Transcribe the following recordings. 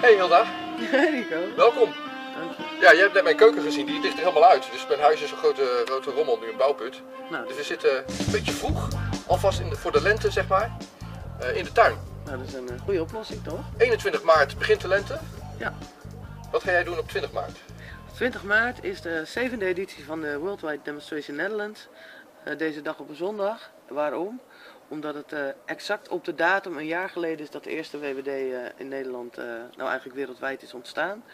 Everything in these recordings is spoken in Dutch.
Hey Hilda, Rico. welkom. Dank je. Ja, jij hebt net mijn keuken gezien, die ligt er helemaal uit. Dus mijn huis is een grote, grote rommel, nu een bouwput. Nou, Dus we zitten een beetje vroeg, alvast in de, voor de lente zeg maar, eh, in de tuin. nou, dat is een eh, goede oplossing toch? 21 maart begint de lente. Ja. Wat ga jij doen op 20 maart? 20 maart is de zevende editie van de Worldwide Demonstration Netherlands. Eh, deze dag op een zondag. Waarom? Omdat het eh, exact op de datum een jaar geleden is dat de eerste WWD eh, in Nederland, eh, nou eigenlijk wereldwijd is ontstaan.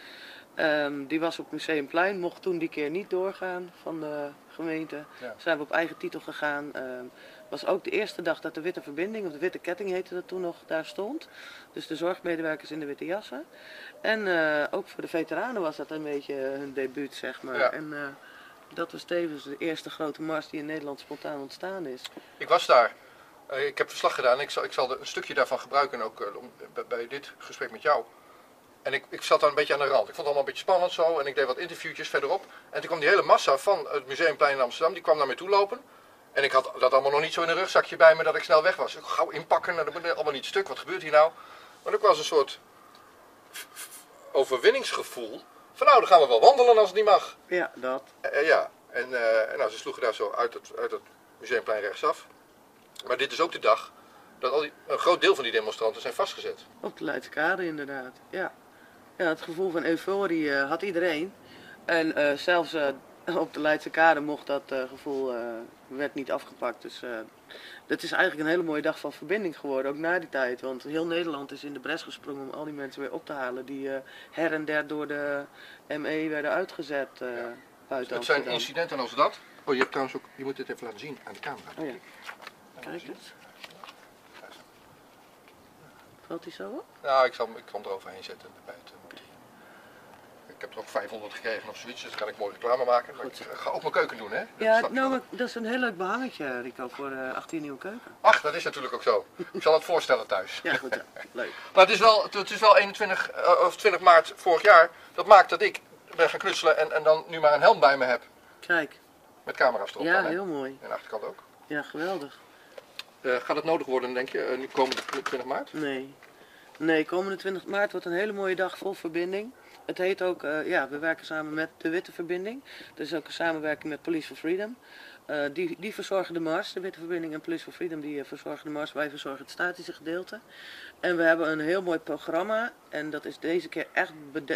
Ehm, die was op Museumplein, mocht toen die keer niet doorgaan van de gemeente. Ja. Zijn we op eigen titel gegaan. Ehm was ook de eerste dag dat de witte verbinding, of de witte ketting heette dat toen nog, daar stond. Dus de zorgmedewerkers in de witte jassen. En ook voor de veteranen was dat een beetje hun debuut, zeg maar. Ja. En dat was tevens de eerste grote mars die in Nederland spontaan ontstaan is. Ik was daar. Eh, ik heb verslag gedaan. Ik zal, ik zal er een stukje daarvan gebruiken ook eh, om- bij, dit gesprek met jou. En ik, ik zat daar een beetje aan de rand. Ik vond het allemaal een beetje spannend zo. En ik deed wat interviewtjes verderop. En toen kwam die hele massa van het Museumplein in Amsterdam. Die kwam naar mij toe lopen. En ik had dat allemaal nog niet zo in een rugzakje bij me dat ik snel weg was. Ik gauw inpakken. Nou, dat moet allemaal niet stuk. Wat gebeurt hier nou? Maar ook was een soort overwinningsgevoel. Van nou, dan gaan we wel wandelen als het niet mag. Ja, dat. Eh, ja, en en nou, ze sloegen daar zo uit het, uit het museumplein rechtsaf. Maar dit is ook de dag dat al die, een groot deel van die demonstranten zijn vastgezet. Op de Leidse Kade inderdaad. Ja. ja, het gevoel van euforie eh, had iedereen. En eh, zelfs eh, op de Leidse Kade mocht dat gevoel, werd niet afgepakt. Dus het is eigenlijk een hele mooie dag van verbinding geworden, ook na die tijd. Want heel Nederland is in de bres gesprongen om al die mensen weer op te halen die her en der door de ME werden uitgezet eh buiten Het zijn incidenten als dat. Oh, je hebt trouwens ook, je moet dit even laten zien aan de camera. Oh ja, kijk eens. Valt die zo op? Nou, ik zal ik kan hem eroverheen zetten eh, monteren. Ik heb er ook 500 gekregen of zoiets, dus dan kan ik mooi reclame maken. Maar ik ga ook mijn keuken doen, hè? Dat Ja, je nou, dat is een heel leuk behangetje, Rico, voor eh 18 nieuwe keuken. Ach, dat is natuurlijk ook zo. Ik zal het voorstellen thuis. Ja, goed, ja. leuk. Maar het is wel, het is wel 21 eh, of 20 maart vorig jaar. Dat maakt dat ik ben gaan knutselen en, en dan nu maar een helm bij me heb. Kijk, Met camera's erop ja, dan, heel mooi. En de achterkant ook. Ja, geweldig. Eh, gaat het nodig worden, denk je, eh, nu komende 20 maart? Nee. Nee, komende 20 maart wordt een hele mooie dag vol verbinding. Het heet ook, eh, ja, we werken samen met de Witte Verbinding. Er is ook een samenwerking met Police for Freedom. Eh, die, die verzorgen de mars, de Witte Verbinding en Police for Freedom, die eh, verzorgen de mars. Wij verzorgen het statische gedeelte. En we hebben een heel mooi programma. En dat is deze keer echt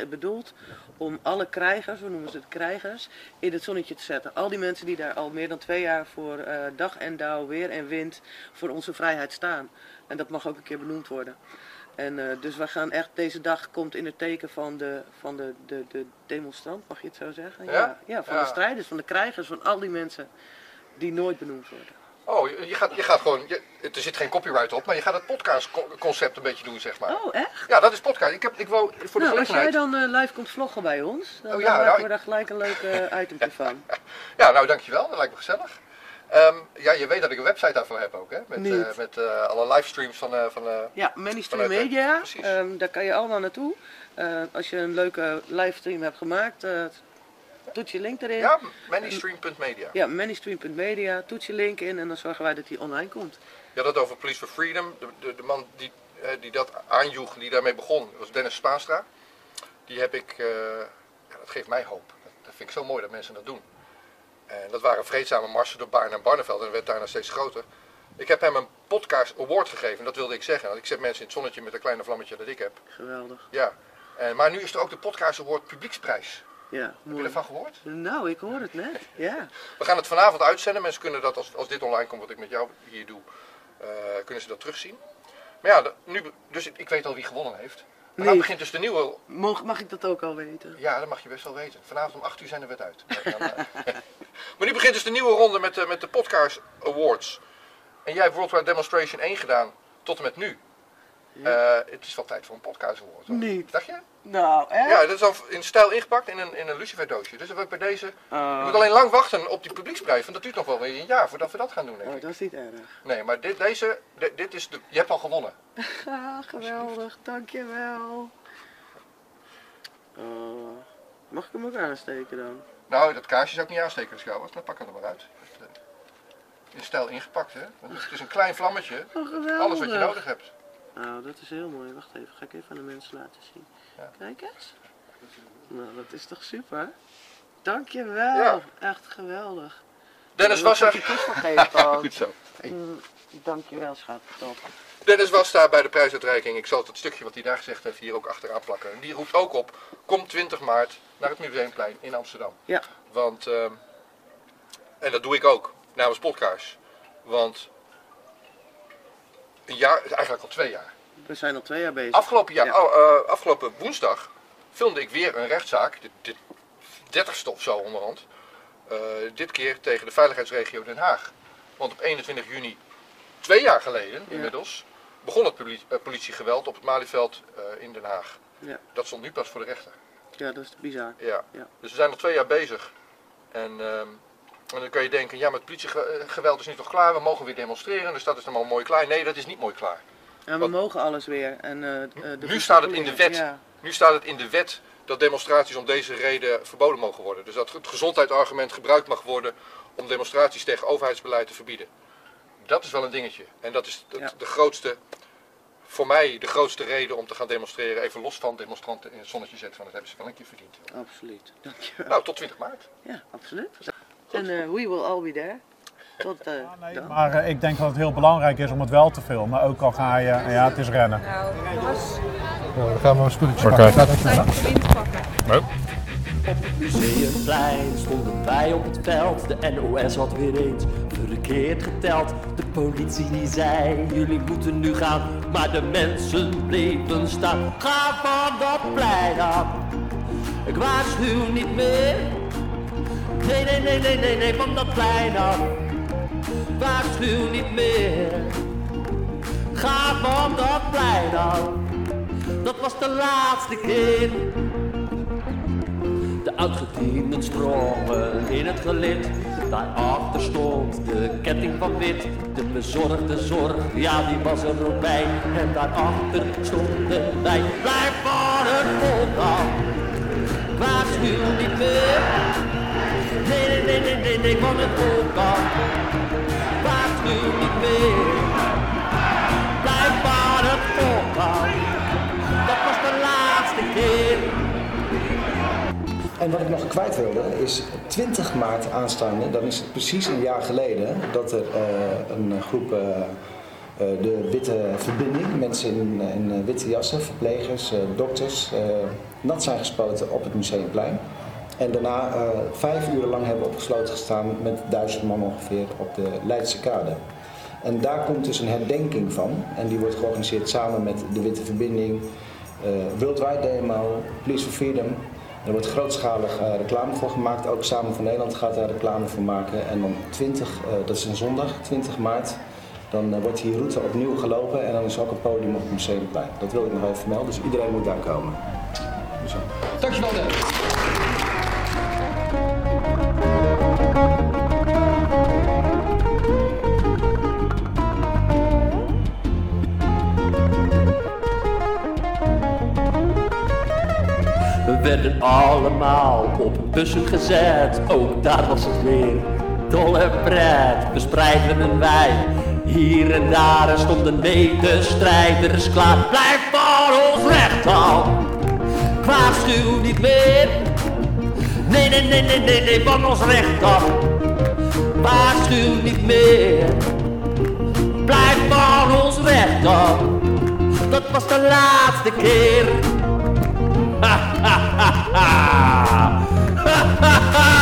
bedoeld om alle krijgers, we noemen ze het krijgers, in het zonnetje te zetten. Al die mensen die daar al meer dan twee jaar voor eh, dag en dauw, weer en wind, voor onze vrijheid staan. En dat mag ook een keer benoemd worden. En eh, dus we gaan echt, deze dag komt in het teken van de, van de, de, de demonstrant, mag je het zo zeggen? Ja? ja van Ja. de strijders, van de krijgers, van al die mensen die nooit benoemd worden. Oh, je, je gaat, je gaat gewoon, je, er zit geen copyright op, maar je gaat het podcastconcept een beetje doen, zeg maar. Oh, echt? Ja, dat is podcast. Ik, heb, ik wou voor de nou, als jij dan eh, live komt vloggen bij ons, dan Oh, maken nou, we daar gelijk een leuk eh itemje van. Ja, nou dankjewel, dat lijkt me gezellig. Ehm, ja, je weet dat ik een website daarvoor heb ook, hè? Met, eh, met eh, alle livestreams van... eh, van Ja, eh, Media, ehm, daar kan je allemaal naartoe. Als je een leuke livestream hebt gemaakt, toets je link erin. ja, manystream.media. Ja, manystream.media, toets je link in en dan zorgen wij dat die online komt. Je had het over Police for Freedom. De, de, de man die, die dat aanjoeg, die daarmee begon, was Dennis Spaanstra. Die heb ik, ja, dat geeft mij hoop. Dat, dat vind ik zo mooi dat mensen dat doen. En dat waren vreedzame marsen door Baarn en Barneveld en het werd daarna steeds groter. Ik heb hem een podcast award gegeven, dat wilde ik zeggen. Want ik zet mensen in het zonnetje met een kleine vlammetje dat ik heb. Geweldig. Ja. En, maar nu is er ook de podcast award publieksprijs. Ja, Heb je ervan gehoord? Nou, ik hoor het net. Ja. We gaan het vanavond uitzenden. Mensen kunnen dat, als, als dit online komt, wat ik met jou hier doe, eh, kunnen ze dat terugzien. Maar ja, nu, dus ik, ik weet al wie gewonnen heeft. Maar Nee. dan begint dus de nieuwe... Mag, mag ik dat ook al weten? Ja, dat mag je best wel weten. Vanavond om 8 uur zijn de wet uit. Maar, eh, nu begint dus de nieuwe ronde met de, met de Podcast Awards. En jij hebt Worldwide Demonstration 1 gedaan tot en met nu. Ja. Eh, het is wel tijd voor een Podcast Award. hoor. Niet. Dacht je? Nou, echt? Ja, dat is al in stijl ingepakt in een, in een luciferdoosje. Dus dan wil ik bij deze... Oh. Je moet alleen lang wachten op die publieksprijs, want dat duurt nog wel weer een jaar voordat we dat gaan doen, denk Oh, ik. dat is niet erg. Nee, maar dit, deze, di- dit is de, je hebt al gewonnen. Ah, geweldig. Dankjewel. Oh. Mag ik hem ook aansteken dan? Nou, dat kaarsje zou ik niet aansteken was, dan pak ik het er maar uit. Dat, eh, In stijl ingepakt, hè? Want het is een klein vlammetje, Oh, geweldig. alles wat je nodig hebt. Nou, dat is heel mooi. Wacht even, ga ik even aan de mensen laten zien. Ja. Kijk eens. Nou, dat is toch super? Dankjewel. Ja. Echt geweldig. Dennis Dat was er. toegegeven ook. Goed zo. Mm, Dankjewel, schat. Top. Dennis was daar bij de prijsuitreiking. Ik zal het stukje wat hij daar gezegd heeft hier ook achteraan plakken. En die roept ook op, kom 20 maart naar het Museumplein in Amsterdam. Ja. Want, ehm, en dat doe ik ook, namens Podcast. Want een jaar, eigenlijk al twee jaar. We zijn al twee jaar bezig. Afgelopen, jaar, Ja. oh, eh, afgelopen woensdag filmde ik weer een rechtszaak, de, de 30ste of zo onderhand. Eh, dit keer tegen de veiligheidsregio Den Haag. Want op 21 juni, twee jaar geleden Ja. inmiddels, begon het eh, politiegeweld op het Malieveld in Den Haag. Ja. Dat stond nu pas voor de rechter. Ja, dat is bizar. Ja. Ja. Dus we zijn al twee jaar bezig. En, ehm, en dan kun je denken, ja, maar het politiegeweld is nu toch klaar, we mogen weer demonstreren, dus dat is dan mooi klaar. Nee, dat is niet mooi klaar. En we mogen alles weer. En, eh, de Nu staat het in de wet. Ja, Nu staat het in de wet dat demonstraties om deze reden verboden mogen worden. Dus dat het gezondheidsargument gebruikt mag worden om demonstraties tegen overheidsbeleid te verbieden. Dat is wel een dingetje. En dat is Ja. de grootste, voor mij de grootste reden om te gaan demonstreren. Even los van demonstranten in het zonnetje zetten, want dat hebben ze wel een keer verdiend. absoluut. Dankjewel. Nou, tot 20 maart. Ja, absoluut. En eh, we will all be there. Tot eh Nee, dan. maar eh, ik denk dat het heel belangrijk is om het wel te filmen. Ook al ga je, ja, het is rennen. Nou, jongens, dan gaan we een spulletje Oké. wind pakken. Museumplein stonden wij op het veld. De NOS had weer eens verkeerd geteld. De politie die zei, jullie moeten nu gaan. Maar de mensen bleven staan. Ga van dat plein af. Ik waarschuw niet meer. Nee, nee, nee, nee, nee, nee, van dat plein af. Waarschuw niet meer. Ga van dat plein af. Dat was de laatste keer. De oudgedienden sprongen in het gelid. Daarachter stond de ketting van wit. De bezorgde zorg, ja die was er ook bij. En daarachter stonden wij. Het volk af. Waarschuw niet meer. Nee, nee, nee, nee, nee, nee, van het volk af. Waarschuw niet meer. En wat ik nog kwijt wilde is 20 maart aanstaande, dan is het precies een jaar geleden dat er eh, een groep, eh, eh, de Witte Verbinding, mensen in, in witte jassen, verplegers, dokters, nat zijn gespoten op het Museumplein. En daarna vijf uur lang hebben opgesloten gestaan met duizend man ongeveer op de Leidse Kade. En daar komt dus een herdenking van. En die wordt georganiseerd samen met de Witte Verbinding, eh Worldwide Demo, Police for Freedom. Er wordt grootschalig eh, reclame voor gemaakt. Ook Samen van Nederland gaat daar reclame voor maken. En dan 20, eh, dat is een zondag, 20 maart, dan eh, wordt die route opnieuw gelopen. En dan is ook een podium op het Museumplein. Dat wil ik nog even vermelden, dus iedereen moet daar komen. Zo. Dankjewel Dennis. Allemaal op bussen gezet, ook daar was het weer dolle pret. Verspreiden wij hier en daar en stonden strijders klaar. Blijf voor ons recht af, waarschuw niet meer. Nee, nee, nee, nee, nee, nee, van ons recht af, waarschuw niet meer. Blijf van ons recht dat was de laatste keer. ハハハハ